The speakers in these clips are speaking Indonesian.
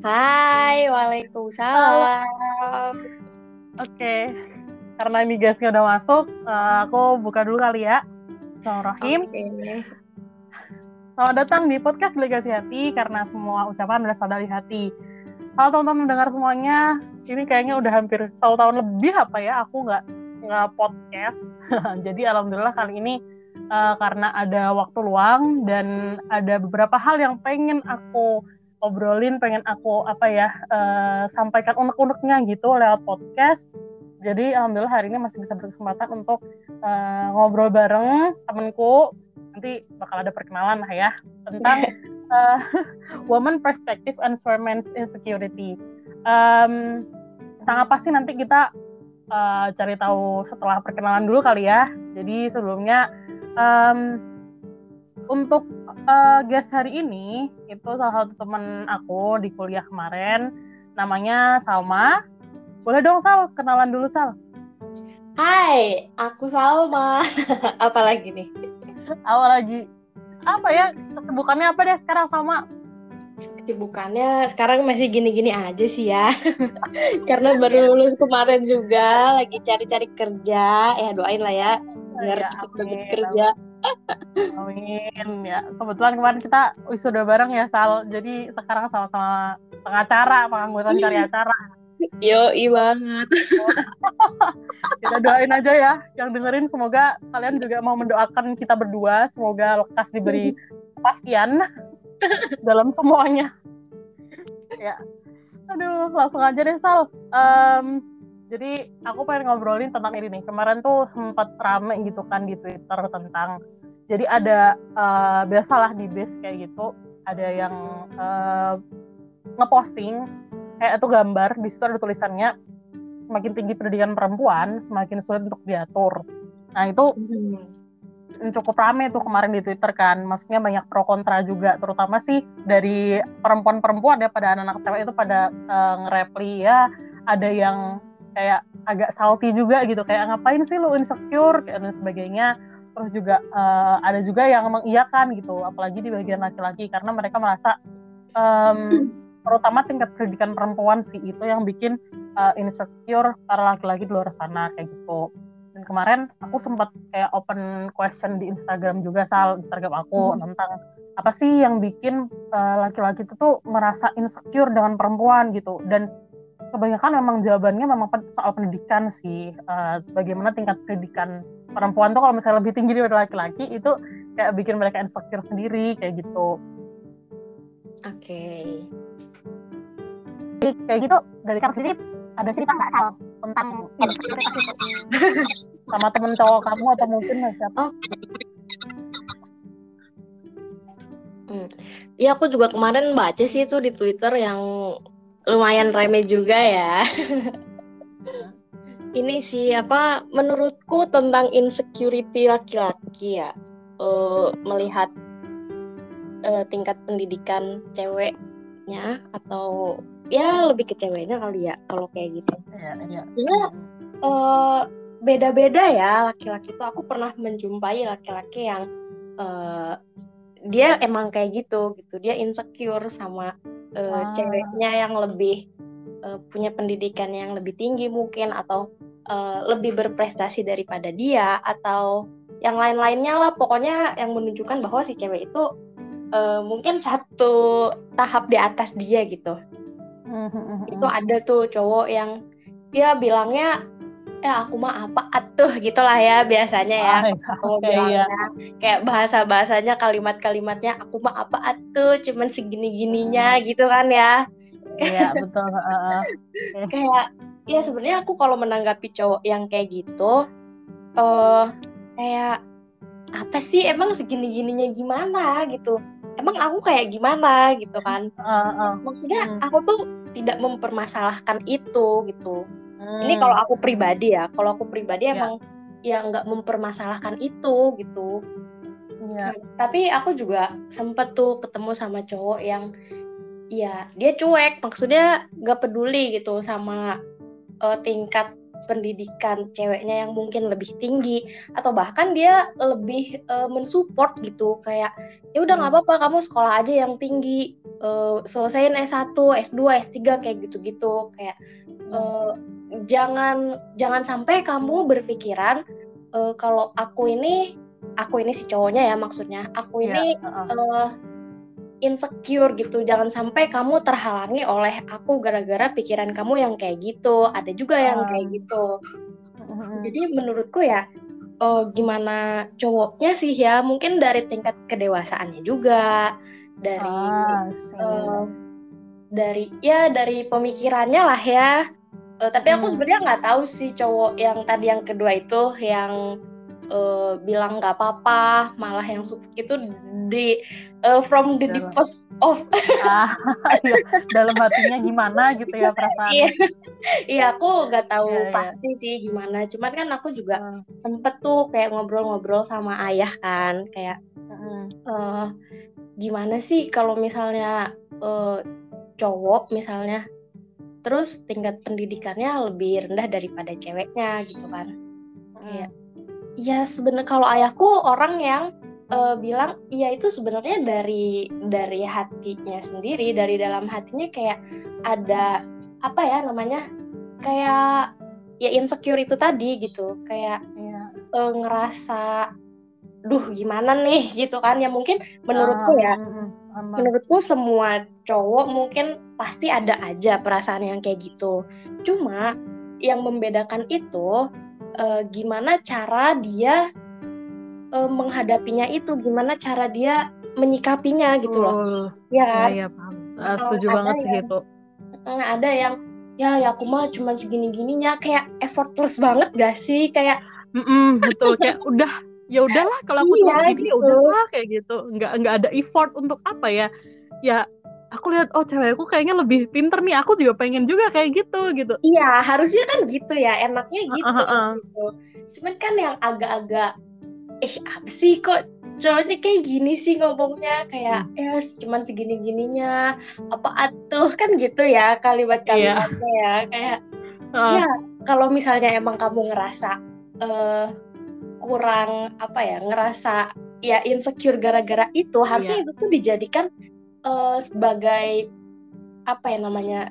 Hai, waalaikumsalam. Oke, karena ini gasnya udah masuk, uh, aku buka dulu kali ya. Assalamualaikum. Oke. Selamat datang di podcast Delegasi Hati karena semua ucapan berasal dari hati. Halo teman-teman mendengar semuanya, ini kayaknya udah hampir satu tahun lebih apa ya aku nggak nggak podcast. Jadi alhamdulillah kali ini uh, karena ada waktu luang dan ada beberapa hal yang pengen aku obrolin, pengen aku apa ya uh, sampaikan unek-uneknya gitu lewat podcast. Jadi alhamdulillah hari ini masih bisa berkesempatan untuk uh, ngobrol bareng temenku. Nanti bakal ada perkenalan lah ya tentang uh, woman perspective and women's insecurity. Um, tentang apa sih nanti kita uh, cari tahu setelah perkenalan dulu kali ya. Jadi sebelumnya um, untuk uh, guest hari ini itu salah satu teman aku di kuliah kemarin namanya Salma. Boleh dong Sal, kenalan dulu Sal. Hai, aku Salma. apa lagi nih? Apa lagi? Apa ya? Kesibukannya apa deh sekarang Salma? Kesibukannya sekarang masih gini-gini aja sih ya. Karena baru lulus kemarin juga, lagi cari-cari kerja. Ya doain lah ya, biar ya, cepet dapat kerja. Amin ya. Kebetulan kemarin kita wisuda bareng ya Sal. Jadi sekarang sama-sama pengacara, pengangguran cari acara. Yo, i banget. kita doain aja ya yang dengerin semoga kalian juga mau mendoakan kita berdua semoga lekas diberi kepastian dalam semuanya. ya. Aduh, langsung aja deh Sal. Um, jadi aku pengen ngobrolin tentang ini nih. Kemarin tuh sempat rame gitu kan di Twitter tentang jadi ada uh, biasalah di base kayak gitu ada yang uh, ngeposting kayak itu gambar di situ ada tulisannya semakin tinggi pendidikan perempuan semakin sulit untuk diatur. Nah itu hmm. cukup rame tuh kemarin di Twitter kan, maksudnya banyak pro kontra juga, terutama sih dari perempuan-perempuan ya pada anak-anak cewek itu pada uh, ngerepli ya, ada yang kayak agak salty juga gitu. Kayak ngapain sih lu insecure? Dan sebagainya. Terus juga uh, ada juga yang mengiyakan gitu apalagi di bagian laki-laki karena mereka merasa um, terutama tingkat pendidikan perempuan sih itu yang bikin uh, insecure para laki-laki di luar sana kayak gitu. Dan kemarin aku sempat kayak open question di Instagram juga soal Instagram aku hmm. tentang apa sih yang bikin uh, laki-laki itu tuh merasa insecure dengan perempuan gitu. Dan kebanyakan memang jawabannya memang soal pendidikan sih uh, bagaimana tingkat pendidikan perempuan tuh kalau misalnya lebih tinggi daripada laki-laki itu kayak bikin mereka insecure sendiri kayak gitu oke okay. kayak gitu dari kamu sendiri ada cerita nggak soal tentang sama temen cowok kamu atau mungkin siapa oh. Hmm. Ya aku juga kemarin baca sih itu di Twitter yang lumayan rame juga ya. Ini sih apa menurutku tentang insecurity laki-laki ya. Uh, melihat uh, tingkat pendidikan ceweknya atau ya lebih ke ceweknya kali ya kalau kayak gitu. Iya, iya. Ya, uh, beda-beda ya laki-laki itu. Aku pernah menjumpai laki-laki yang uh, dia emang kayak gitu gitu. Dia insecure sama uh, ah. ceweknya yang lebih uh, punya pendidikan yang lebih tinggi mungkin atau uh, lebih berprestasi daripada dia atau yang lain-lainnya lah pokoknya yang menunjukkan bahwa si cewek itu uh, mungkin satu tahap di atas dia gitu mm-hmm. itu ada tuh cowok yang dia bilangnya ya aku mah apa atuh gitulah ya biasanya ya. Oh, iya. kayak bahasa bahasanya kalimat kalimatnya aku mah apa atuh cuman segini gininya gitu kan ya. Iya betul uh, kayak ya sebenarnya aku kalau menanggapi cowok yang kayak gitu uh, kayak apa sih? Emang segini gininya gimana gitu? Emang aku kayak gimana gitu kan? Uh, uh, maksudnya uh. aku tuh tidak mempermasalahkan itu gitu Hmm. Ini kalau aku pribadi ya, kalau aku pribadi ya. emang ya nggak mempermasalahkan itu gitu. Ya. Tapi aku juga sempet tuh ketemu sama cowok yang ya dia cuek, maksudnya nggak peduli gitu sama uh, tingkat pendidikan ceweknya yang mungkin lebih tinggi atau bahkan dia lebih uh, mensupport gitu kayak ya udah nggak hmm. apa-apa kamu sekolah aja yang tinggi uh, selesaiin S1, S2, S3 kayak gitu-gitu kayak uh, jangan jangan sampai kamu berpikiran uh, kalau aku ini aku ini si cowoknya ya maksudnya aku iya, ini yeah, uh -uh. uh, insecure gitu. Jangan sampai kamu terhalangi oleh aku gara-gara pikiran kamu yang kayak gitu. Ada juga yang kayak gitu. Jadi menurutku ya oh, gimana cowoknya sih ya mungkin dari tingkat kedewasaannya juga dari ah, uh, dari ya dari pemikirannya lah ya. Uh, tapi aku hmm. sebenarnya nggak tahu sih cowok yang tadi yang kedua itu yang uh, bilang nggak apa-apa malah yang suka itu di uh, from the deep post of ah, iya. dalam hatinya gimana gitu ya perasaan iya iya aku nggak tahu iya. pasti yeah. sih gimana cuman kan aku juga hmm. sempet tuh kayak ngobrol-ngobrol sama ayah kan kayak hmm. uh, gimana sih kalau misalnya uh, cowok misalnya terus tingkat pendidikannya lebih rendah daripada ceweknya gitu kan. Kayak ya sebenarnya kalau ayahku orang yang uh, bilang ya itu sebenarnya dari dari hatinya sendiri dari dalam hatinya kayak ada apa ya namanya kayak ya insecure itu tadi gitu. Kayak ya. uh, ngerasa duh gimana nih? gitu kan. Ya mungkin menurutku ya. Uh, menurutku semua cowok mungkin pasti ada aja perasaan yang kayak gitu cuma yang membedakan itu uh, gimana cara dia uh, menghadapinya itu, gimana cara dia menyikapinya gitu loh. Uh, ya kan? Ya, ya paham. Uh, setuju uh, banget sih gitu. ada yang ya ya aku mah cuma segini-gininya kayak effortless banget gak sih kayak mm -mm, betul kayak udah ya udahlah kalau aku iya, cuma segini ya gitu. udahlah kayak gitu nggak nggak ada effort untuk apa ya ya aku lihat oh cewekku kayaknya lebih pinter nih aku juga pengen juga kayak gitu gitu iya harusnya kan gitu ya enaknya gitu, uh, uh, uh. gitu. cuman kan yang agak-agak eh apa sih kok cowoknya kayak gini sih ngomongnya kayak hmm. ya cuman segini gininya apa atuh kan gitu ya kalimat-kalimatnya yeah. ya kayak uh. ya kalau misalnya emang kamu ngerasa uh, kurang apa ya ngerasa ya insecure gara-gara itu harusnya yeah. itu tuh dijadikan uh, sebagai apa ya namanya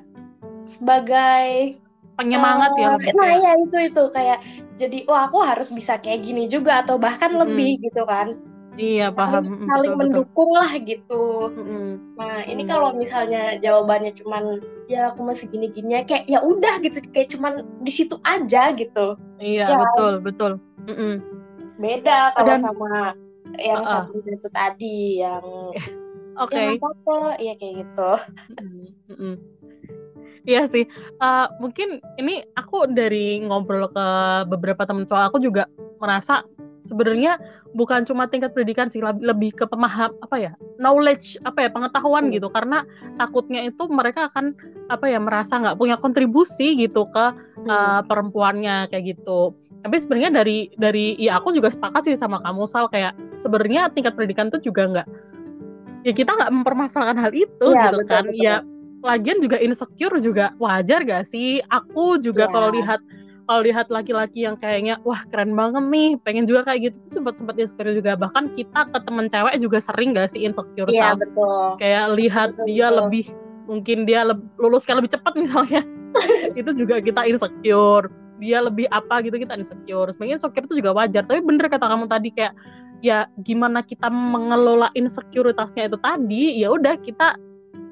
sebagai penyemangat uh, ya lebih nah ya itu itu kayak jadi wah oh, aku harus bisa kayak gini juga atau bahkan hmm. lebih gitu kan iya paham saling, saling betul, mendukung betul. lah gitu hmm. nah ini hmm. kalau misalnya jawabannya cuman ya aku masih gini gini kayak ya udah gitu kayak cuman di situ aja gitu iya ya, betul betul mm -mm. Beda kalau Dan, sama yang uh -uh. satu itu tadi yang Oke. Okay. Iya kayak gitu. Iya sih. Uh, mungkin ini aku dari ngobrol ke beberapa temen cowok aku juga merasa sebenarnya bukan cuma tingkat pendidikan sih lebih ke pemaham apa ya knowledge apa ya pengetahuan hmm. gitu karena takutnya itu mereka akan apa ya merasa nggak punya kontribusi gitu ke hmm. uh, perempuannya kayak gitu tapi sebenarnya dari dari ya aku juga sepakat sih sama kamu sal. Kayak sebenarnya tingkat pendidikan itu juga nggak ya kita nggak mempermasalahkan hal itu ya, gitu betul, kan. betul. ya lagian juga insecure juga wajar gak sih? Aku juga ya. kalau lihat kalau lihat laki-laki yang kayaknya wah keren banget nih pengen juga kayak gitu sempat sempat insecure juga. Bahkan kita ke teman cewek juga sering gak sih insecure Iya betul. Kayak lihat betul, dia betul. lebih mungkin dia le lulusnya lebih cepat misalnya. Itu juga kita insecure dia lebih apa gitu kita insecure. Sebenarnya insecure itu juga wajar tapi bener kata kamu tadi kayak ya gimana kita mengelola insekuritasnya itu tadi ya udah kita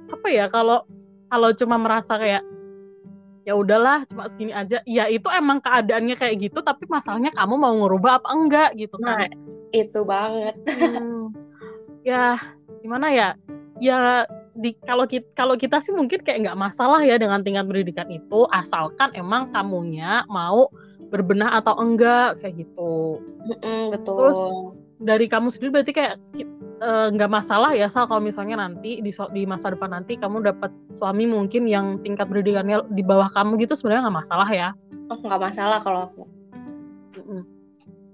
apa ya kalau kalau cuma merasa kayak ya udahlah cuma segini aja ya itu emang keadaannya kayak gitu tapi masalahnya kamu mau ngubah apa enggak gitu kan. Nah, itu banget. Hmm, ya gimana ya? Ya di kalau kita kalau kita sih mungkin kayak nggak masalah ya dengan tingkat pendidikan itu asalkan emang kamunya mau berbenah atau enggak kayak gitu mm betul terus dari kamu sendiri berarti kayak eh, nggak uh, masalah ya Sal kalau misalnya nanti di di masa depan nanti kamu dapat suami mungkin yang tingkat pendidikannya di bawah kamu gitu sebenarnya nggak masalah ya? Oh nggak masalah kalau aku.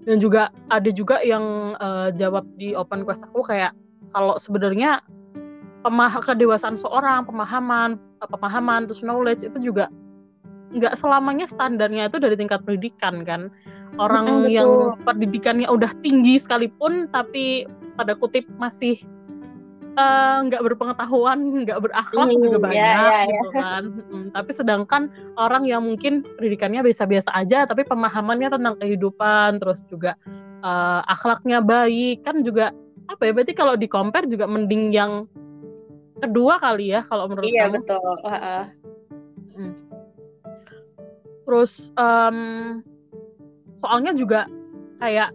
Dan juga ada juga yang uh, jawab di open quest aku kayak kalau sebenarnya pemah kedewasaan seorang, pemahaman, pemahaman terus knowledge itu juga nggak selamanya standarnya itu dari tingkat pendidikan kan orang betul. yang pendidikannya udah tinggi sekalipun tapi pada kutip masih eh, nggak berpengetahuan nggak berakhlak Hmm, juga ya, banyak ya, ya. gitu kan Mm, tapi sedangkan orang yang mungkin pendidikannya biasa-biasa aja tapi pemahamannya tentang kehidupan terus juga eh, akhlaknya baik kan juga apa ya berarti kalau di compare juga mending yang kedua kali ya kalau menurut Iya kamu betul. Heeh. Terus em, soalnya juga kayak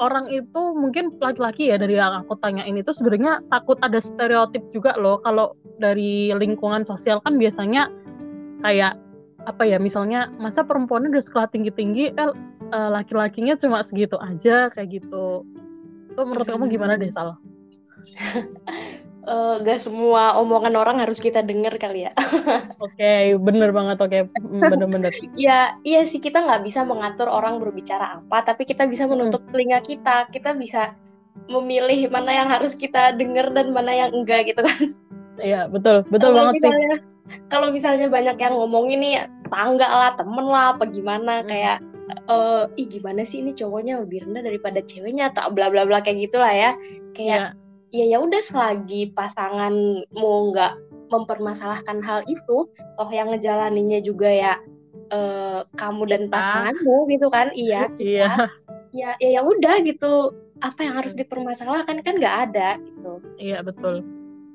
orang itu mungkin laki-laki ya dari yang aku tanyain itu sebenarnya takut ada stereotip juga loh kalau dari lingkungan sosial kan biasanya kayak apa ya misalnya masa perempuannya udah sekolah tinggi-tinggi eh eh, laki-lakinya cuma segitu aja kayak gitu. Itu menurut kamu gimana deh Sal? Eh, gak semua omongan orang harus kita denger kali ya. Oke, bener banget oke, Mm, bener-bener. Ya, iya sih kita nggak bisa mengatur orang berbicara apa, tapi kita bisa menutup telinga kita. Kita bisa memilih mana yang harus kita denger dan mana yang enggak gitu kan. Iya betul, betul kalau banget sih. misalnya, Kalau misalnya banyak yang ngomongin nih tangga lah, temen lah, apa gimana Hmm. kayak eh ih gimana sih ini cowoknya lebih rendah daripada ceweknya atau bla bla bla kayak gitulah ya. Kayak Iya. Ya ya udah selagi pasanganmu nggak mempermasalahkan hal itu toh yang ngejalaninnya juga ya eh, kamu dan Kita. pasanganmu gitu kan iya kita Iya. ya ya ya udah gitu apa yang harus dipermasalahkan kan nggak ada gitu Iya betul.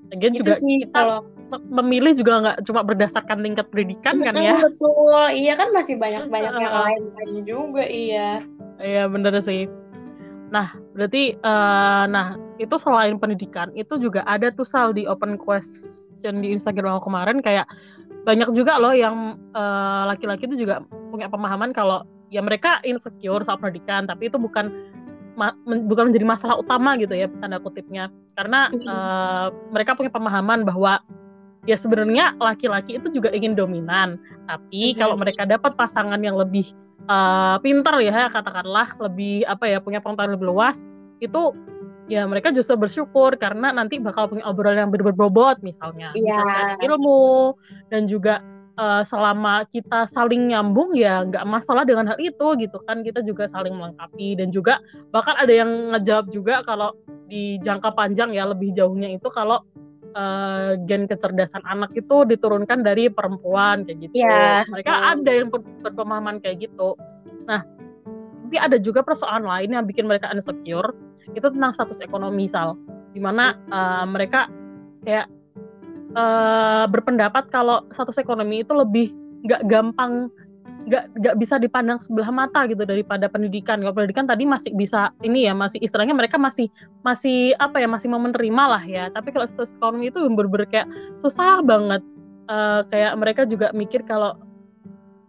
Lagian Gitu juga sih kita kalau me- memilih juga nggak cuma berdasarkan tingkat pendidikan kan ya. betul iya kan masih banyak banyak yang lain lain juga iya Iya bener sih. Nah berarti eh, nah itu selain pendidikan itu juga ada tuh sal di open question di Instagram aku kemarin kayak banyak juga loh yang eh, laki-laki itu juga punya pemahaman kalau ya mereka insecure soal pendidikan tapi itu bukan ma- men- bukan menjadi masalah utama gitu ya tanda kutipnya. Karena eh, mereka punya pemahaman bahwa ya sebenarnya laki-laki itu juga ingin dominan tapi Mhm. kalau mereka dapat pasangan yang lebih eh, pintar ya katakanlah lebih apa ya punya pengetahuan lebih luas itu ya mereka justru bersyukur karena nanti bakal punya obrolan yang berbobot misalnya. Bisa share ilmu dan juga eh, selama kita saling nyambung ya nggak masalah dengan hal itu gitu kan. Kita juga saling melengkapi dan juga bahkan ada yang ngejawab juga kalau di jangka panjang ya lebih jauhnya itu kalau eh, gen kecerdasan anak itu diturunkan dari perempuan kayak gitu. Iya. Mereka ada yang ber- berpemahaman kayak gitu. Nah, tapi ada juga persoalan lain yang bikin mereka insecure itu tentang status ekonomi sal, di mana eh, mereka kayak eh, berpendapat kalau status ekonomi itu lebih nggak gampang nggak nggak bisa dipandang sebelah mata gitu daripada pendidikan. Kalau pendidikan tadi masih bisa ini ya masih istilahnya mereka masih masih apa ya masih mau menerima lah ya. Tapi kalau status ekonomi itu bener-bener kayak susah banget. Eh, kayak mereka juga mikir kalau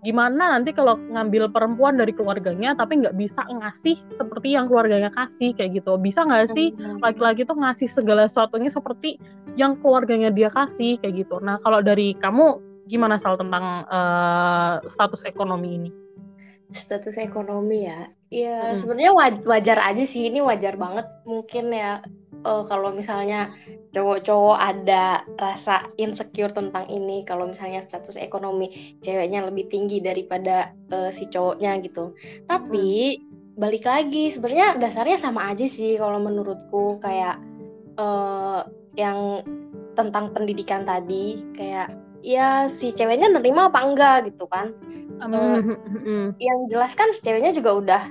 gimana nanti kalau ngambil perempuan dari keluarganya tapi nggak bisa ngasih seperti yang keluarganya kasih kayak gitu. Bisa nggak sih laki-laki tuh ngasih segala sesuatunya seperti yang keluarganya dia kasih kayak gitu. Nah kalau dari kamu gimana soal tentang eh, status ekonomi ini? status ekonomi ya? Ya Mm-mm. sebenarnya waj- wajar aja sih. Ini wajar banget mungkin ya. Eh, kalau misalnya cowok-cowok ada rasa insecure tentang ini kalau misalnya status ekonomi ceweknya lebih tinggi daripada eh, si cowoknya gitu. Tapi balik lagi sebenarnya dasarnya sama aja sih kalau menurutku. Kayak eh, yang tentang pendidikan tadi. Kayak ya si ceweknya nerima apa enggak gitu kan Hmm, yang jelas kan si ceweknya juga udah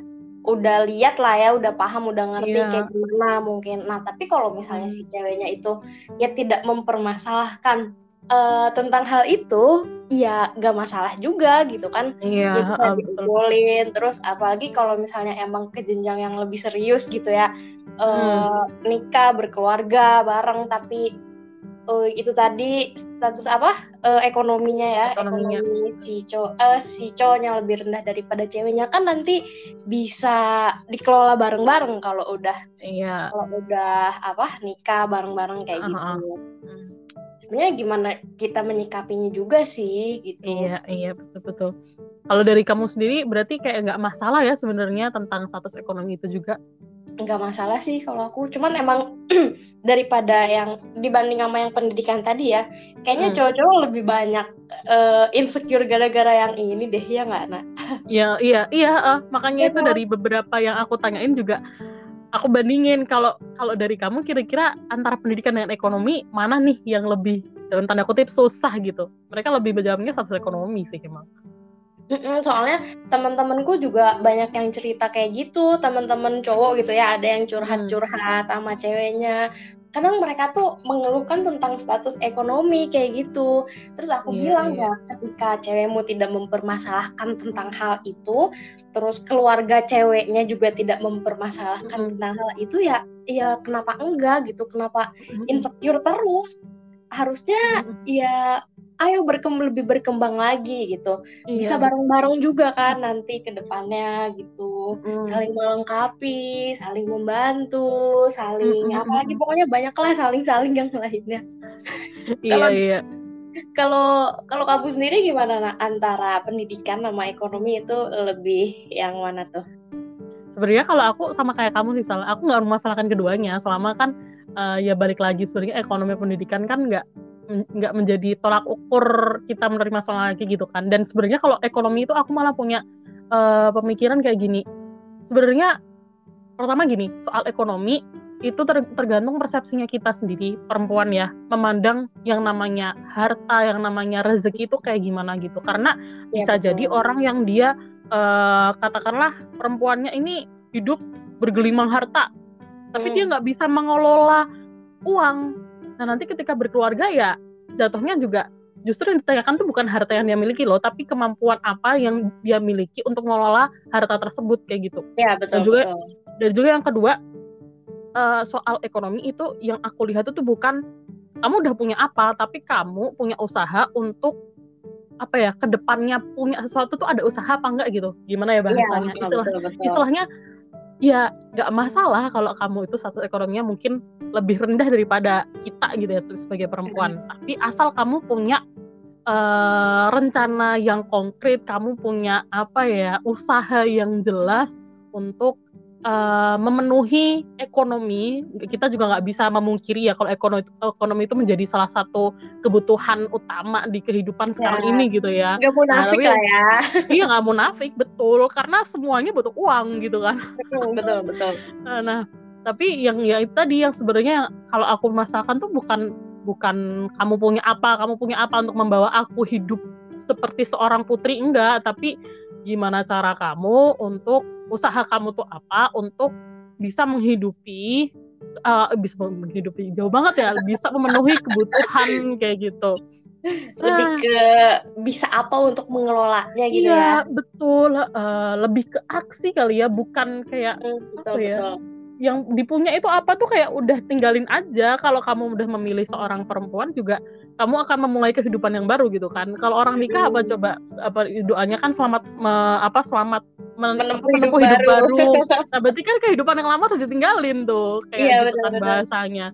udah lihat lah ya, udah paham, udah ngerti Iya. kayak gimana mungkin. Nah, tapi kalau misalnya si ceweknya itu ya tidak mempermasalahkan eh, tentang hal itu, ya gak masalah juga gitu kan. Iya, Ya bisa betul. diobrolin, terus apalagi kalau misalnya emang ke jenjang yang lebih serius gitu ya, eh, Hmm. nikah berkeluarga bareng tapi eh, itu tadi status apa Eh, ekonominya ya Ekonominya. ekonomi si cowok eh, si cowoknya lebih rendah daripada ceweknya kan nanti bisa dikelola bareng-bareng kalau udah Iya. kalau udah apa nikah bareng-bareng kayak Ah, ah, gitu sebenarnya gimana kita menyikapinya juga sih gitu Iya, iya betul betul. Kalau dari kamu sendiri berarti kayak nggak masalah ya sebenarnya tentang status ekonomi itu juga. Nggak masalah sih kalau aku cuman emang daripada yang dibanding sama yang pendidikan tadi ya kayaknya Hmm. cowok-cowok lebih banyak eh, insecure gara-gara yang ini deh ya nggak nak Ya, iya, iya, eh, makanya Iya itu kan? dari beberapa yang aku tanyain juga aku bandingin kalau kalau dari kamu kira-kira antara pendidikan dengan ekonomi mana nih yang lebih dalam tanda kutip susah gitu. Mereka lebih menjawabnya satu ekonomi sih emang. Mm-mm, soalnya teman-temanku juga banyak yang cerita kayak gitu teman-teman cowok gitu ya ada yang curhat-curhat sama ceweknya kadang mereka tuh mengeluhkan tentang status ekonomi kayak gitu terus aku Iya, bilang iya. ya ketika cewekmu tidak mempermasalahkan tentang hal itu terus keluarga ceweknya juga tidak mempermasalahkan Mm-mm. tentang hal itu ya ya kenapa enggak gitu kenapa insecure terus harusnya Mm-mm. ya ayo berkembang lebih berkembang lagi gitu. Iya, bisa bareng-bareng juga kan nanti ke depannya gitu. Mm. saling melengkapi saling membantu saling Mm, mm, apalagi pokoknya banyaklah saling-saling yang lainnya. Iya, kalau- iya. kalau kalau kamu sendiri gimana nak? Antara pendidikan sama ekonomi itu lebih yang mana tuh? Sebenarnya kalau aku sama kayak kamu sih salah. Aku nggak memasalahkan keduanya. Selama kan eh, ya balik lagi sebenarnya ekonomi pendidikan kan nggak nggak menjadi tolak ukur kita menerima soal lagi gitu kan. Dan sebenarnya kalau ekonomi itu aku malah punya eh, pemikiran kayak gini. Sebenarnya pertama gini soal ekonomi itu ter- tergantung persepsinya kita sendiri perempuan ya memandang yang namanya harta yang namanya rezeki itu kayak gimana gitu karena Iya, bisa betul. jadi orang yang dia eh, katakanlah perempuannya ini hidup bergelimang harta tapi Hmm. dia nggak bisa mengelola uang nah nanti ketika berkeluarga ya jatuhnya juga justru yang ditanyakan tuh bukan harta yang dia miliki loh tapi kemampuan apa yang dia miliki untuk mengelola harta tersebut kayak gitu. Ya betul juga- betul. dan juga yang kedua eh, soal ekonomi itu yang aku lihat itu bukan kamu udah punya apa tapi kamu punya usaha untuk apa ya ke depannya punya sesuatu tuh ada usaha apa enggak gitu. Gimana ya Iya, bahasanya? betul, istilah betul, betul. istilahnya ya nggak masalah kalau kamu itu satu ekonominya mungkin lebih rendah daripada kita gitu ya sebagai perempuan. Tapi asal kamu punya eh, rencana yang konkret kamu punya apa ya usaha yang jelas untuk eh, memenuhi ekonomi kita juga nggak bisa memungkiri ya kalau ekonomi ekonomi itu menjadi salah satu kebutuhan utama di kehidupan sekarang Ya. ini gitu ya. Gak munafik tapi- lah ya. Iya nggak munafik betul. Karena semuanya butuh uang gitu kan. Betul betul Nah, Nah, tapi yang ya tadi yang sebenarnya kalau aku masalahkan tuh bukan bukan kamu punya apa, kamu punya apa untuk membawa aku hidup seperti seorang putri enggak, tapi gimana cara kamu untuk usaha kamu tuh apa untuk bisa menghidupi eh, bisa menghidupi jauh banget ya, bisa memenuhi kebutuhan kayak gitu. lebih Ah. ke bisa apa untuk mengelolanya gitu iya, ya betul. Eh, lebih ke aksi kali ya, bukan kayak Mm, betul Apa ya? betul yang dipunya itu apa tuh kayak udah tinggalin aja kalau kamu udah memilih seorang perempuan juga kamu akan memulai kehidupan yang baru gitu kan. Kalau orang nikah apa coba? Apa doanya kan selamat me- apa selamat men- Menempuh menempuh hidup hidup, baru. baru. nah berarti kan kehidupan yang lama harus ditinggalin tuh kayak Iya, gitu kan bahasanya.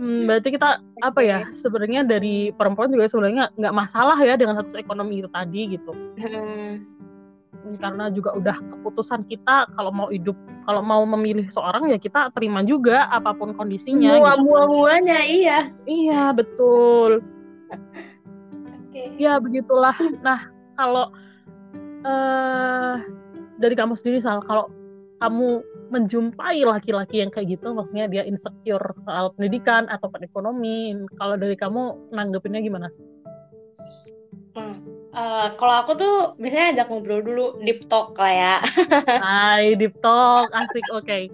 Hmm, berarti kita apa ya sebenarnya dari perempuan juga sebenarnya nggak masalah ya dengan status ekonomi itu tadi gitu. Mm, karena juga udah keputusan kita kalau mau hidup kalau mau memilih seorang ya kita terima juga apa pun kondisinya semua gitu. mua muanya iya. Iya betul. Oke. Ya begitulah. Nah kalau eh dari kamu sendiri Sal kalau kamu menjumpai laki-laki yang kayak gitu maksudnya dia insecure soal pendidikan atau ekonomi kalau dari kamu nanggepinnya gimana Eh, kalau aku tuh biasanya ajak ngobrol dulu deep talk lah ya. Hai deep talk asik oke.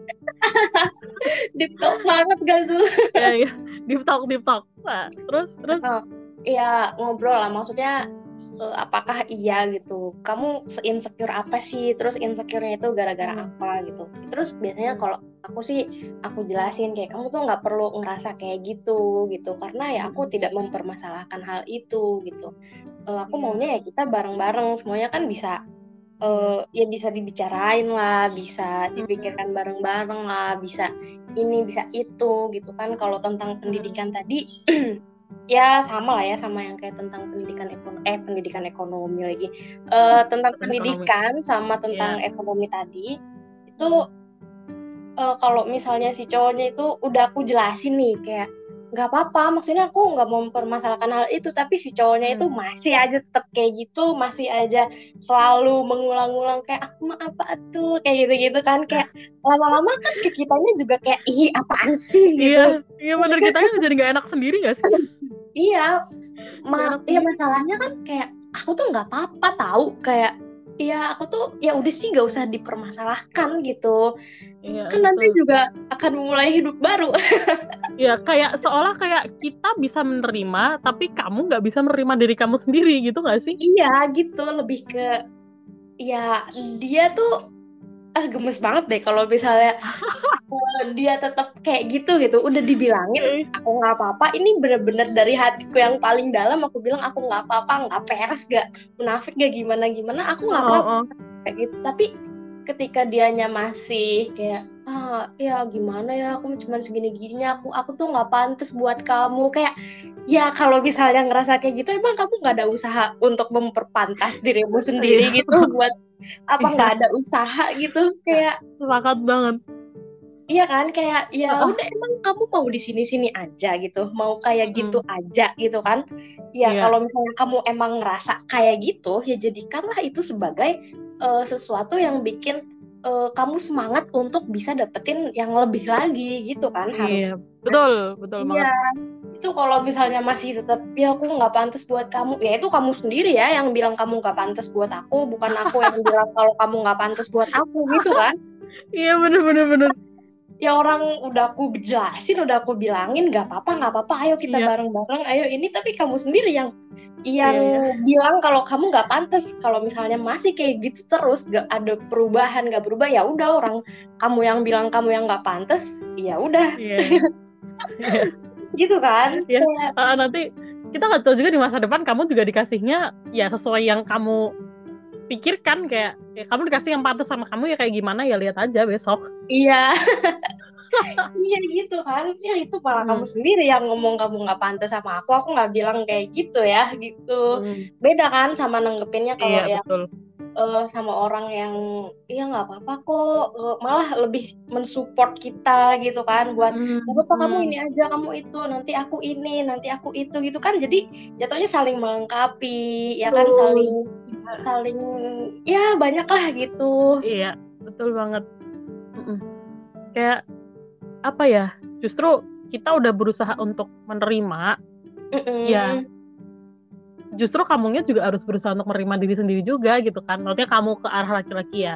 Deep talk banget gak tuh? Ya, ya. deep talk deep talk. Nah, terus terus? Oh. Iya ngobrol lah. Maksudnya eh, apakah iya gitu? Kamu se-insecure apa sih? Terus insecure-nya itu gara-gara Hmm. apa gitu? Terus biasanya kalau aku sih aku jelasin kayak kamu tuh nggak perlu ngerasa kayak gitu gitu. Karena ya aku tidak mempermasalahkan hal itu gitu. Eh, aku Iya. maunya ya kita bareng-bareng semuanya kan bisa eh, ya bisa dibicarain lah bisa dipikirkan bareng-bareng lah bisa ini bisa itu gitu kan. Kalau tentang pendidikan tadi ya sama lah ya sama yang kayak tentang pendidikan ekonomi eh pendidikan ekonomi lagi Eh tentang Ekonomi. pendidikan sama tentang ekonomi tadi itu uh, kalau misalnya si cowoknya itu udah aku jelasin nih kayak nggak apa-apa maksudnya aku nggak mau mempermasalahkan hal itu tapi si cowoknya hmm. itu masih aja tetap kayak gitu masih aja selalu mengulang-ulang kayak aku mah apa tuh kayak gitu-gitu kan kayak lama-lama kan ke kitanya juga kayak ih apaan sih gitu. iya iya bener kita kan jadi nggak enak sendiri gak sih iya ma iya masalahnya kan kayak aku tuh nggak apa-apa tahu kayak Iya, aku tuh ya udah sih gak usah dipermasalahkan gitu. Iya, kan nanti juga akan mulai hidup baru. Iya, kayak seolah kayak kita bisa menerima, tapi kamu nggak bisa menerima diri kamu sendiri gitu gak sih? Iya, gitu. Lebih ke ya dia tuh ah gemes banget deh kalau misalnya uh, dia tetap kayak gitu gitu. Udah dibilangin aku nggak apa-apa. Ini bener-bener dari hatiku yang paling dalam aku bilang aku nggak apa-apa nggak peres gak munafik gak gimana gimana aku nggak apa-apa. Oh, oh. kayak gitu. Tapi ketika dianya masih kayak ah ya gimana ya aku cuma segini gininya aku aku tuh nggak pantas buat kamu kayak ya kalau misalnya ngerasa kayak gitu emang kamu nggak ada usaha untuk memperpantas dirimu sendiri iya. gitu buat apa nggak ada usaha gitu kayak sepakat banget iya kan kayak ya oh. udah emang kamu mau di sini sini aja gitu mau kayak gitu hmm. aja gitu kan ya yeah. kalau misalnya kamu emang ngerasa kayak gitu ya jadikanlah itu sebagai uh, sesuatu yang bikin uh, kamu semangat untuk bisa dapetin yang lebih lagi gitu kan harus. iya betul betul banget. Iya itu kalau misalnya masih tetap ya aku nggak pantas buat kamu. Ya itu kamu sendiri ya yang bilang kamu nggak pantas buat aku bukan aku yang bilang kalau kamu nggak pantas buat aku gitu kan? Iya bener bener bener ya orang udah aku jelasin udah aku bilangin nggak apa-apa nggak apa-apa. Ayo kita yeah. bareng-bareng. Ayo ini tapi kamu sendiri yang yang yeah, yeah. bilang kalau kamu nggak pantas. Kalau misalnya masih kayak gitu terus gak ada perubahan nggak berubah ya udah orang kamu yang bilang kamu yang nggak pantas ya udah. Yeah. yeah gitu kan? Ya uh, nanti kita nggak tahu juga di masa depan kamu juga dikasihnya ya sesuai yang kamu pikirkan kayak ya, kamu dikasih yang pantas sama kamu ya kayak gimana ya lihat aja besok. Iya. Iya gitu kan. Ya itu malah hmm. kamu sendiri yang ngomong kamu nggak pantas sama aku. Aku nggak bilang kayak gitu ya gitu. Hmm. beda kan sama nanggepinnya kalau iya, ya betul uh, sama orang yang ya nggak apa-apa kok uh, malah lebih mensupport kita gitu kan buat hmm. apa hmm. kamu ini aja kamu itu nanti aku ini nanti aku itu gitu kan jadi jatuhnya saling melengkapi ya kan saling saling ya banyak lah gitu iya betul banget kayak apa ya justru kita udah berusaha untuk menerima mm -mm. ya justru kamunya juga harus berusaha untuk menerima diri sendiri juga gitu kan maksudnya kamu ke arah laki-laki ya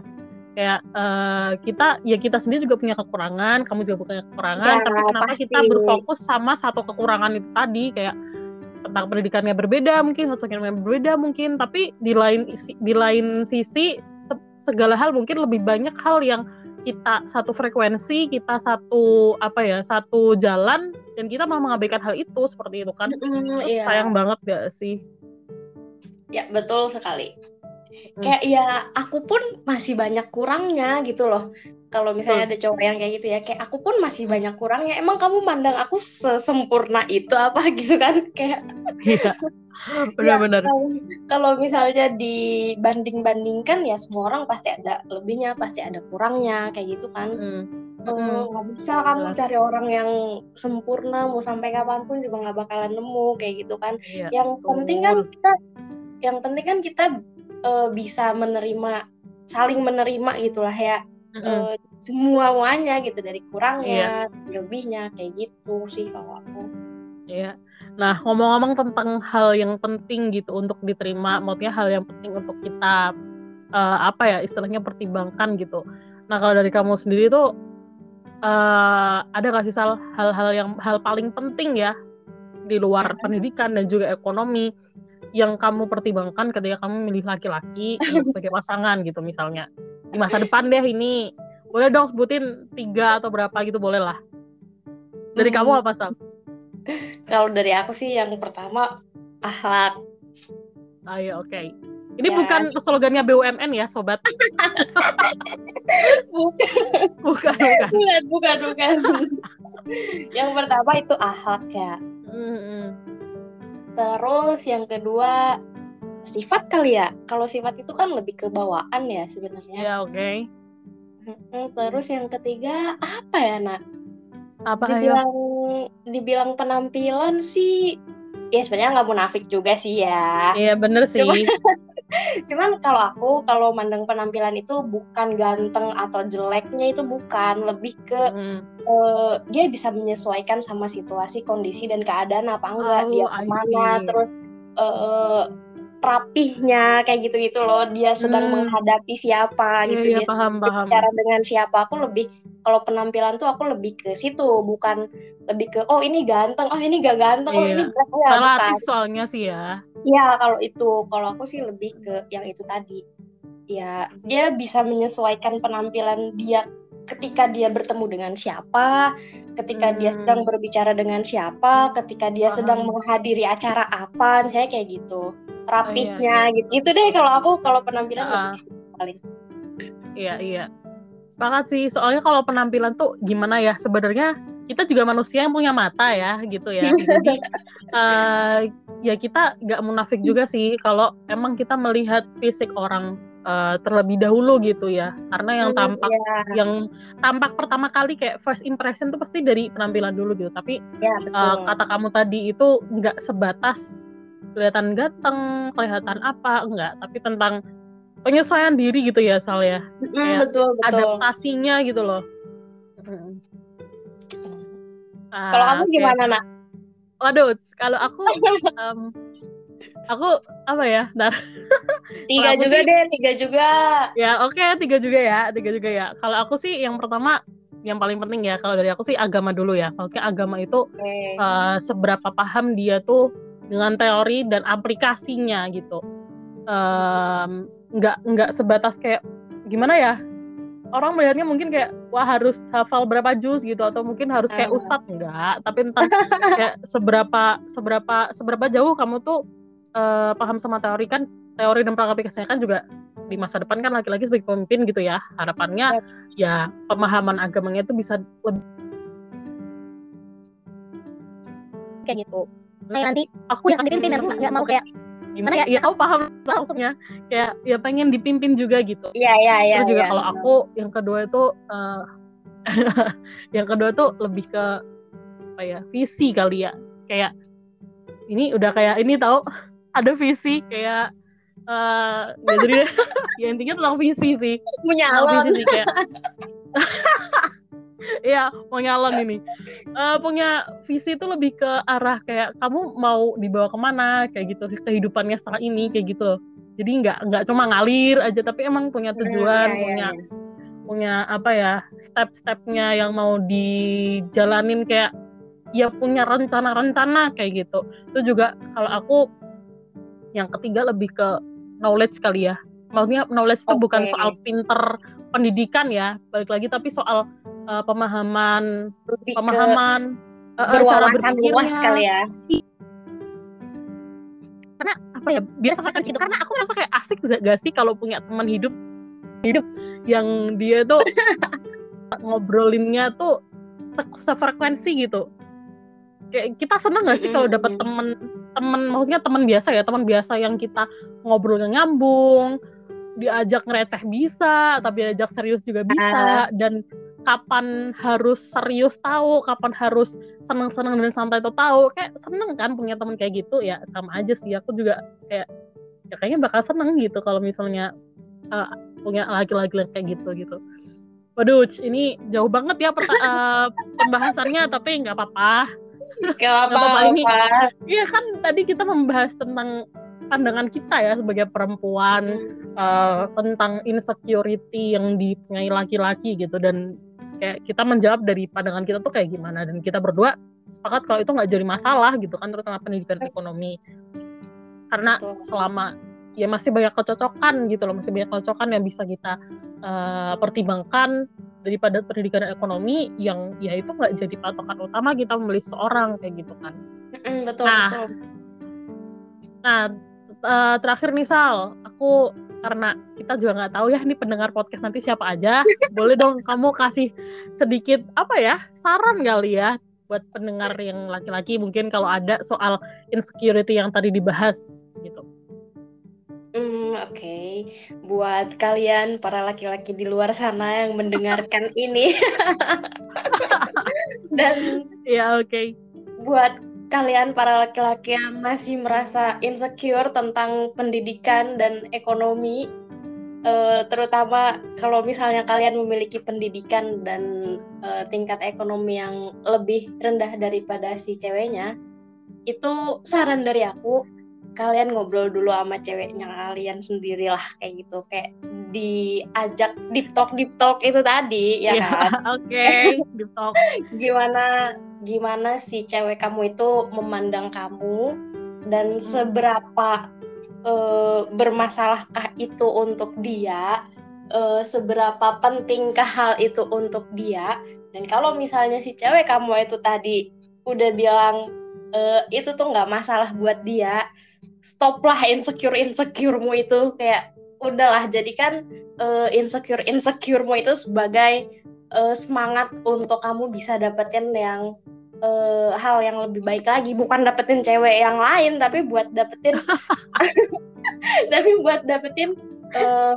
kayak uh, kita ya kita sendiri juga punya kekurangan kamu juga punya kekurangan ya, tapi kenapa pasti. kita berfokus sama satu kekurangan itu tadi kayak tentang pendidikannya berbeda mungkin sosialnya berbeda mungkin tapi di lain di lain sisi segala hal mungkin lebih banyak hal yang kita satu frekuensi, kita satu apa ya, satu jalan dan kita malah mengabaikan hal itu seperti itu kan. Mm, iya. Sayang banget gak sih? Ya, betul sekali. Hmm. Kayak ya aku pun masih banyak kurangnya gitu loh. Kalau misalnya hmm. ada cowok yang kayak gitu ya, kayak aku pun masih banyak kurangnya. Emang kamu mandang aku sesempurna itu apa gitu kan? Kayak Iya. Benar-benar. ya, kalau misalnya dibanding-bandingkan ya semua orang pasti ada lebihnya, pasti ada kurangnya kayak gitu kan. Hmm. Hmm, nggak bisa kamu cari orang yang sempurna mau sampai kapan pun juga nggak bakalan nemu kayak gitu kan. Iya, yang betul. penting kan kita yang penting kan kita uh, bisa menerima saling menerima gitulah ya mm -hmm. uh, semua muanya gitu dari kurangnya yeah. lebihnya kayak gitu sih kalau aku Iya. Nah, ngomong-ngomong tentang hal yang penting gitu untuk diterima, maksudnya hal yang penting untuk kita uh, apa ya istilahnya pertimbangkan gitu. Nah, kalau dari kamu sendiri tuh uh, ada nggak sih hal-hal yang hal paling penting ya di luar pendidikan dan juga ekonomi yang kamu pertimbangkan ketika kamu milih laki-laki sebagai pasangan gitu misalnya di masa depan deh ini boleh dong sebutin tiga atau berapa gitu boleh lah dari hmm. kamu apa Sam? Kalau dari aku sih yang pertama akhlak. Ayo oke. Okay. Ini ya. bukan slogannya BUMN ya sobat? bukan. Bukan bukan. Bukan bukan bukan. yang pertama itu akhlak ya. Mm -hmm Terus yang kedua sifat kali ya. Kalau sifat itu kan lebih ke bawaan ya sebenarnya. Ya oke. Okay. Terus yang ketiga apa ya nak? Apa? Dibilang dibilang penampilan sih, ya sebenarnya nggak munafik juga sih ya. Iya bener sih. Cuma- Cuman kalau aku kalau mandang penampilan itu bukan ganteng atau jeleknya itu bukan, lebih ke Mm. eh, dia bisa menyesuaikan sama situasi, kondisi dan keadaan apa enggak, Oh, dia ke mana, terus eh, rapihnya kayak gitu-gitu loh, dia sedang Hmm. menghadapi siapa Iya gitu, iya dia paham paham. bicara dengan siapa. Aku lebih kalau penampilan tuh aku lebih ke situ, bukan lebih ke oh ini ganteng, oh ini gak ganteng, oh ini Iya. jelek enggak, bukan. Relatif soalnya sih ya. Iya, kalau itu, kalau aku sih lebih ke yang itu tadi. Ya, dia bisa menyesuaikan penampilan dia ketika dia bertemu dengan siapa, ketika dia Hmm. sedang berbicara dengan siapa, ketika dia Paham. sedang menghadiri acara apa, misalnya kayak gitu. Rapihnya iya. gitu. Itu deh kalau aku kalau penampilan lebih ke situ paling. Iya iya. Sepakat sih. Soalnya kalau penampilan tuh gimana ya? Sebenarnya kita juga manusia yang punya mata ya, gitu ya. Jadi eh, ya kita nggak munafik juga sih kalau emang kita melihat fisik orang eh, terlebih dahulu gitu ya. Karena yang Hmm, tampak Iya, yang tampak pertama kali kayak first impression tuh pasti dari penampilan dulu gitu. Tapi iya, eh, betul. kata kamu tadi itu nggak sebatas kelihatan ganteng, kelihatan apa, enggak, tapi tentang penyesuaian diri gitu ya, Sal ya. Mm, kayak betul, betul. Adaptasinya gitu loh. Ah, Kalau kamu oke. gimana, Nak? Waduh, kalau aku em, aku apa ya? Ntar. Tiga juga sih- deh, tiga juga. Ya, oke, tiga juga ya, tiga juga ya. Kalau aku sih yang pertama yang paling penting ya kalau dari aku sih agama dulu ya. Maksudnya agama itu Oke. eh, seberapa paham dia tuh dengan teori dan aplikasinya gitu. Em, nggak nggak sebatas kayak gimana ya? Orang melihatnya mungkin kayak wah harus hafal berapa juz gitu atau mungkin harus kayak ustadz. Enggak, tapi tentang kayak seberapa seberapa seberapa jauh kamu tuh eh, paham sama teori. Kan teori dan praktikasinya kan juga di masa depan kan laki-laki sebagai pemimpin gitu ya. Harapannya ya pemahaman agamanya itu bisa lebih kayak gitu. Kayak nanti aku yang akan dipimpin, aku nggak nggak mau kayak gimana ya? Ya kamu paham maksudnya kayak ya pengen dipimpin juga gitu. Iya, iya, iya. Terus juga iya. kalau aku yang kedua itu eh, yang kedua tuh lebih ke apa ya visi kali ya kayak ini udah kayak ini tahu ada visi kayak eh nggak jadi ya intinya tentang visi sih punya tentang visi sih kayak Iya, mau nyalon ini. Eh, punya visi itu lebih ke arah kayak kamu mau dibawa ke mana kayak gitu kehidupannya saat ini kayak gitu loh. Jadi nggak nggak cuma ngalir aja tapi emang punya tujuan, Hmm, iya, punya iya. punya apa ya step-stepnya yang mau dijalanin kayak ya punya rencana-rencana kayak gitu. Itu juga kalau aku yang ketiga lebih ke knowledge kali ya. Maksudnya knowledge itu bukan Oke. soal pinter pendidikan ya, balik lagi tapi soal uh, pemahaman Lebih pemahaman uh, uh, cara luas berpikirnya. kali ya. apa ya biar sepakat gitu karena aku merasa kayak asik gak, sih kalau punya teman hidup hidup yang dia tuh ngobrolinnya tuh se- sefrekuensi gitu kayak kita seneng gak sih kalau dapat Mm-mm. temen temen maksudnya teman biasa ya teman biasa yang kita ngobrolnya nyambung diajak ngereceh bisa tapi diajak serius juga bisa dan kapan harus serius tahu kapan harus seneng-seneng dan santai tuh tahu. Kayak seneng kan punya teman kayak gitu ya sama aja sih. Aku juga kayak ya kayaknya bakal seneng gitu kalau misalnya uh, punya laki-laki kayak gitu gitu. Waduh ini jauh banget ya perta- uh, pembahasannya tapi nggak apa-apa. Gak apa-apa, ini-. Iya kan tadi kita membahas tentang pandangan kita ya sebagai perempuan uh, tentang insecurity yang dipunyai laki-laki gitu dan kayak kita menjawab dari pandangan kita tuh kayak gimana. Dan kita berdua sepakat kalau itu nggak jadi masalah gitu kan terutama pendidikan ekonomi. Karena selama ya masih banyak kecocokan gitu loh masih banyak kecocokan yang bisa kita uh, pertimbangkan daripada pendidikan ekonomi yang ya itu nggak jadi patokan utama kita memilih seorang kayak gitu kan. Betul Nah, betul. Nah, eh, terakhir nih Sal, aku karena kita juga nggak tahu ya nih pendengar podcast nanti siapa aja, boleh dong kamu kasih sedikit apa ya saran kali ya buat pendengar yang laki-laki mungkin kalau ada soal insecurity yang tadi dibahas gitu. Hmm, Oke, buat kalian para laki-laki di luar sana yang mendengarkan ini, dan Ya oke. buat kalian para laki-laki yang masih merasa insecure tentang pendidikan dan ekonomi, eh, terutama kalau misalnya kalian memiliki pendidikan dan eh, tingkat ekonomi yang lebih rendah daripada si ceweknya, itu saran dari aku kalian ngobrol dulu sama ceweknya kalian sendiri lah kayak gitu. Kayak diajak deep talk deep talk itu tadi ya Iya, kan? Oke, di talk. gimana gimana si cewek kamu itu memandang kamu dan seberapa eh, bermasalahkah itu untuk dia eh, seberapa pentingkah hal itu untuk dia? Dan kalau misalnya si cewek kamu itu tadi udah bilang eh, itu tuh nggak masalah buat dia stoplah insecure insecuremu itu. Kayak udahlah jadikan eh, insecure insecuremu itu sebagai eh, semangat untuk kamu bisa dapetin yang eh, hal yang lebih baik lagi. Bukan dapetin cewek yang lain tapi buat dapetin tapi buat dapetin eh,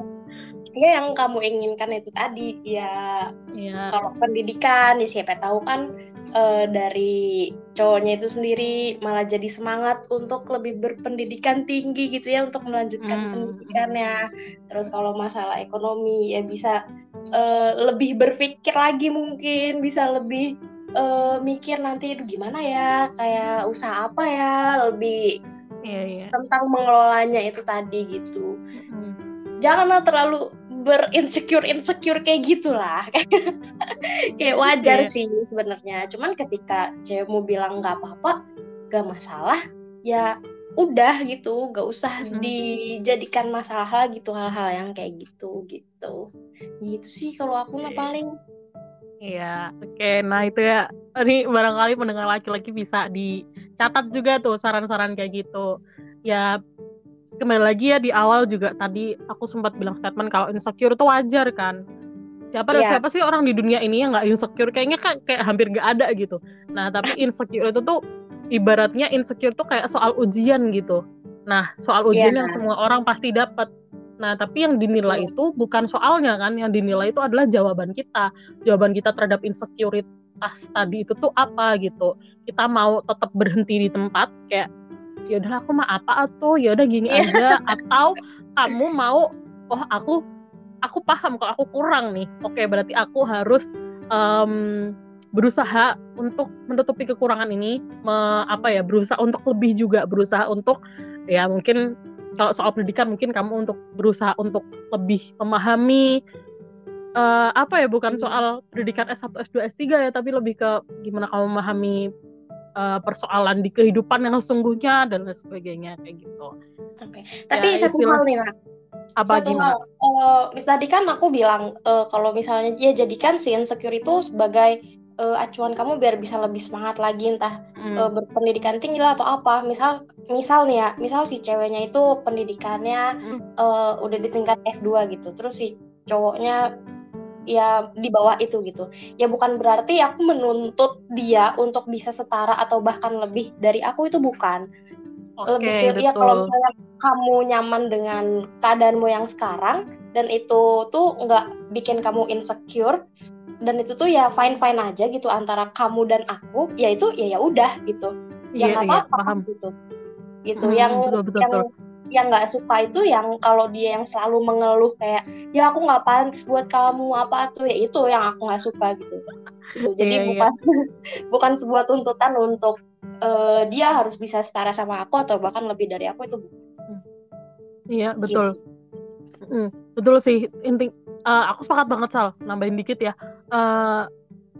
ya yang kamu inginkan itu tadi. Ya Iya. kalau pendidikan ya siapa tahu kan eh, dari cowoknya itu sendiri malah jadi semangat untuk lebih berpendidikan tinggi gitu ya untuk melanjutkan Hmm. pendidikannya terus kalau masalah ekonomi ya bisa eh, lebih berpikir lagi mungkin bisa lebih eh, mikir nanti itu gimana ya kayak usaha apa ya lebih Iya, iya. tentang mengelolanya itu tadi gitu Mm. janganlah terlalu berinsecure insecure kayak gitulah kayak wajar Iya. sih sebenarnya cuman ketika cewekmu bilang nggak apa-apa gak masalah ya udah gitu gak usah Mm. dijadikan masalah gitu hal-hal yang kayak gitu gitu gitu sih kalau aku mah Oke. paling Iya, oke. Nah itu ya, ini barangkali pendengar laki-laki bisa dicatat juga tuh saran-saran kayak gitu. Ya kembali lagi ya di awal juga tadi aku sempat bilang statement kalau insecure itu wajar kan. Siapa Iya. siapa sih orang di dunia ini yang nggak insecure? Kayaknya kan kayak hampir nggak ada gitu. Nah tapi insecure itu tuh ibaratnya insecure tuh kayak soal ujian gitu. Nah soal ujian Iya. yang semua orang pasti dapat. Nah tapi yang dinilai itu bukan soalnya kan, yang dinilai itu adalah jawaban kita jawaban kita terhadap insecurities tadi itu tuh apa gitu kita mau tetap berhenti di tempat kayak ya udah aku mah apa tuh ya udah gini Iya. aja. Atau kamu mau oh aku aku paham kalau aku kurang nih. Oke berarti aku harus em, berusaha untuk menutupi kekurangan ini. Me- apa ya berusaha untuk lebih juga berusaha untuk ya mungkin kalau soal pendidikan mungkin kamu untuk berusaha untuk lebih memahami eh, apa ya bukan soal pendidikan S1, S2, S3 ya tapi lebih ke gimana kamu memahami eh, persoalan di kehidupan yang sesungguhnya dan lain sebagainya kayak gitu. oke tapi Ya, satu istilah- hal nih Nak. Apa Satu gimana? hal, mis- tadi kan aku bilang eh, kalau misalnya ya jadikan si insecure itu sebagai eh, acuan kamu biar bisa lebih semangat lagi entah Hmm, eh, berpendidikan tinggi lah atau apa. Misal misal nih ya, misal si ceweknya itu pendidikannya Hmm. eh, udah di tingkat S2 gitu. Terus si cowoknya ya di bawah itu gitu. Ya bukan berarti aku menuntut dia untuk bisa setara atau bahkan lebih dari aku itu bukan Oke, lebih ke ya kalau misalnya kamu nyaman dengan keadaanmu yang sekarang dan itu tuh nggak bikin kamu insecure dan itu tuh ya fine fine aja gitu antara kamu dan aku ya itu ya ya udah gitu ya Iya, nggak iya, apa-apa paham. gitu gitu Hmm, yang betul, betul, yang betul. Yang nggak suka itu yang kalau dia yang selalu mengeluh kayak ya aku nggak pantas buat kamu apa tuh ya itu yang aku nggak suka gitu gitu jadi Iya, iya. bukan bukan sebuah tuntutan untuk eh, dia harus bisa setara sama aku atau bahkan lebih dari aku itu Iya, betul. gitu. Mm, betul sih. Inti eh, aku sepakat banget Sal, nambahin dikit ya. Eh,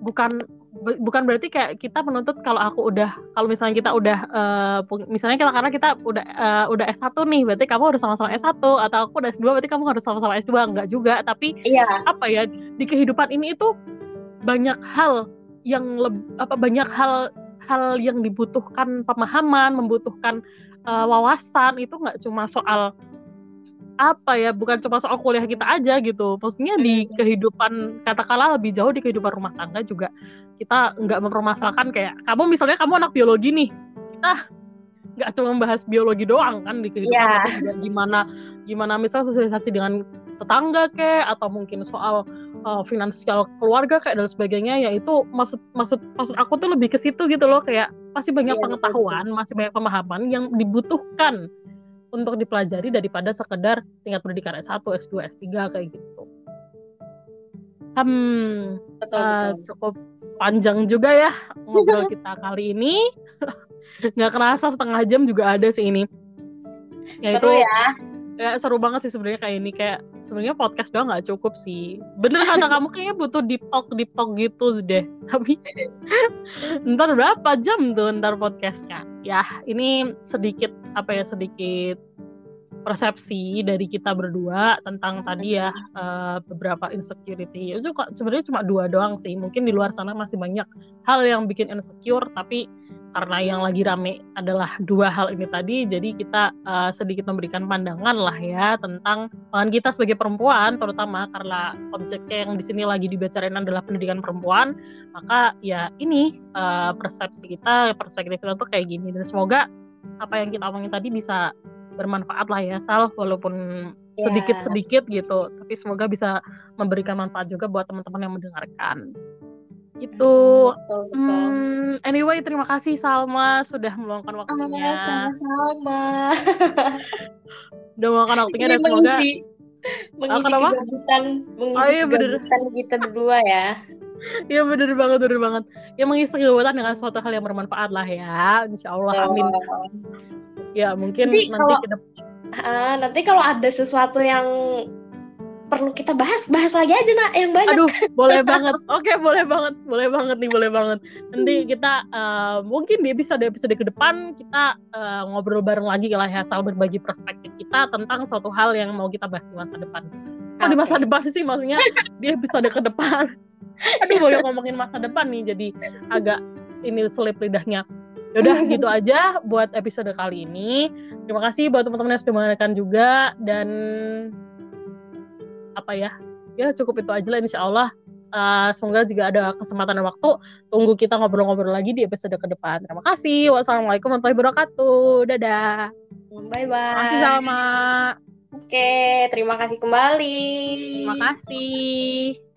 bukan bu- bukan berarti kayak kita menuntut kalau aku udah kalau misalnya kita udah pu- misalnya kita karena kita udah eh, udah S1 nih, berarti kamu harus sama-sama S1 atau aku udah S2 berarti kamu harus sama-sama S2 enggak juga, tapi iya. apa ya di kehidupan ini itu banyak hal yang leb- apa banyak hal hal yang dibutuhkan pemahaman, membutuhkan eh, wawasan itu nggak cuma soal apa ya, bukan cuma soal kuliah kita aja gitu. Maksudnya di Hmm. kehidupan katakanlah lebih jauh di kehidupan rumah tangga juga kita nggak mempermasalahkan kayak kamu misalnya kamu anak biologi nih, kita nggak cuma bahas biologi doang kan di kehidupan Iya. tapi juga gimana gimana misal sosialisasi dengan tetangga kayak atau mungkin soal uh, finansial keluarga kayak dan sebagainya ya itu maksud maksud maksud aku tuh lebih ke situ gitu loh kayak pasti banyak Iya, pengetahuan masih banyak pemahaman yang dibutuhkan untuk dipelajari daripada sekedar tingkat pendidikan S1, S2, S3 kayak gitu. Hmm, betul Uh, betul cukup panjang juga ya ngobrol kita kali ini. Nggak kerasa setengah jam juga ada sih ini. Ya seru itu ya ya seru banget sih sebenarnya kayak ini kayak sebenarnya podcast doang nggak cukup sih. Bener kata kamu kayaknya butuh deep talk deep talk gitu deh. Tapi ntar berapa jam tuh ntar podcastnya? Ya ini sedikit apa ya sedikit persepsi dari kita berdua tentang tadi ya eh, beberapa insecurity. Itu kok sebenarnya cuma dua doang sih. Mungkin di luar sana masih banyak hal yang bikin insecure tapi karena yang lagi rame adalah dua hal ini tadi jadi kita eh, sedikit memberikan pandangan lah ya tentang pangan kita sebagai perempuan terutama karena objeknya yang di sini lagi dibicarain adalah pendidikan perempuan maka ya ini eh, persepsi kita perspektif kita tuh kayak gini. Dan semoga apa yang kita omongin tadi bisa bermanfaat lah ya Sal walaupun Ya. sedikit-sedikit gitu. Tapi semoga bisa memberikan manfaat juga buat teman-teman yang mendengarkan. Itu betul betul. Hmm, anyway terima kasih Salma sudah meluangkan Ah, waktunya. sama-sama. Udah meluangkan waktunya Ini dan semoga mengisi mengisi kenapa? kegabutan mengisi Oh, iya, bener. kegabutan kita berdua ya ya bener banget bener banget ya mengisi kegiatan dengan suatu hal yang bermanfaat lah ya Insya Allah amin Oh. ya mungkin Nanti nanti kalau- ke depan Ah, nanti kalau ada sesuatu yang perlu kita bahas bahas lagi aja nak yang banyak Aduh, boleh banget. Oke, boleh banget. Boleh banget nih, boleh banget. Nanti kita eh, mungkin di episode-episode ke depan kita eh, ngobrol bareng lagi lah ya, asal berbagi perspektif kita tentang suatu hal yang mau kita bahas di masa depan. Oh, di masa depan sih maksudnya di episode ke depan. Aduh, boleh ngomongin masa depan nih, jadi agak ini selip lidahnya. Yaudah gitu aja buat episode kali ini. Terima kasih buat teman-teman yang sudah mendengarkan juga dan apa ya? Ya cukup itu aja lah insya Allah. Uh, semoga juga ada kesempatan dan waktu tunggu kita ngobrol-ngobrol lagi di episode ke depan. Terima kasih. Wassalamualaikum warahmatullahi wabarakatuh. Dadah. bye bye Terima kasih Salma. oke terima kasih kembali Terima kasih.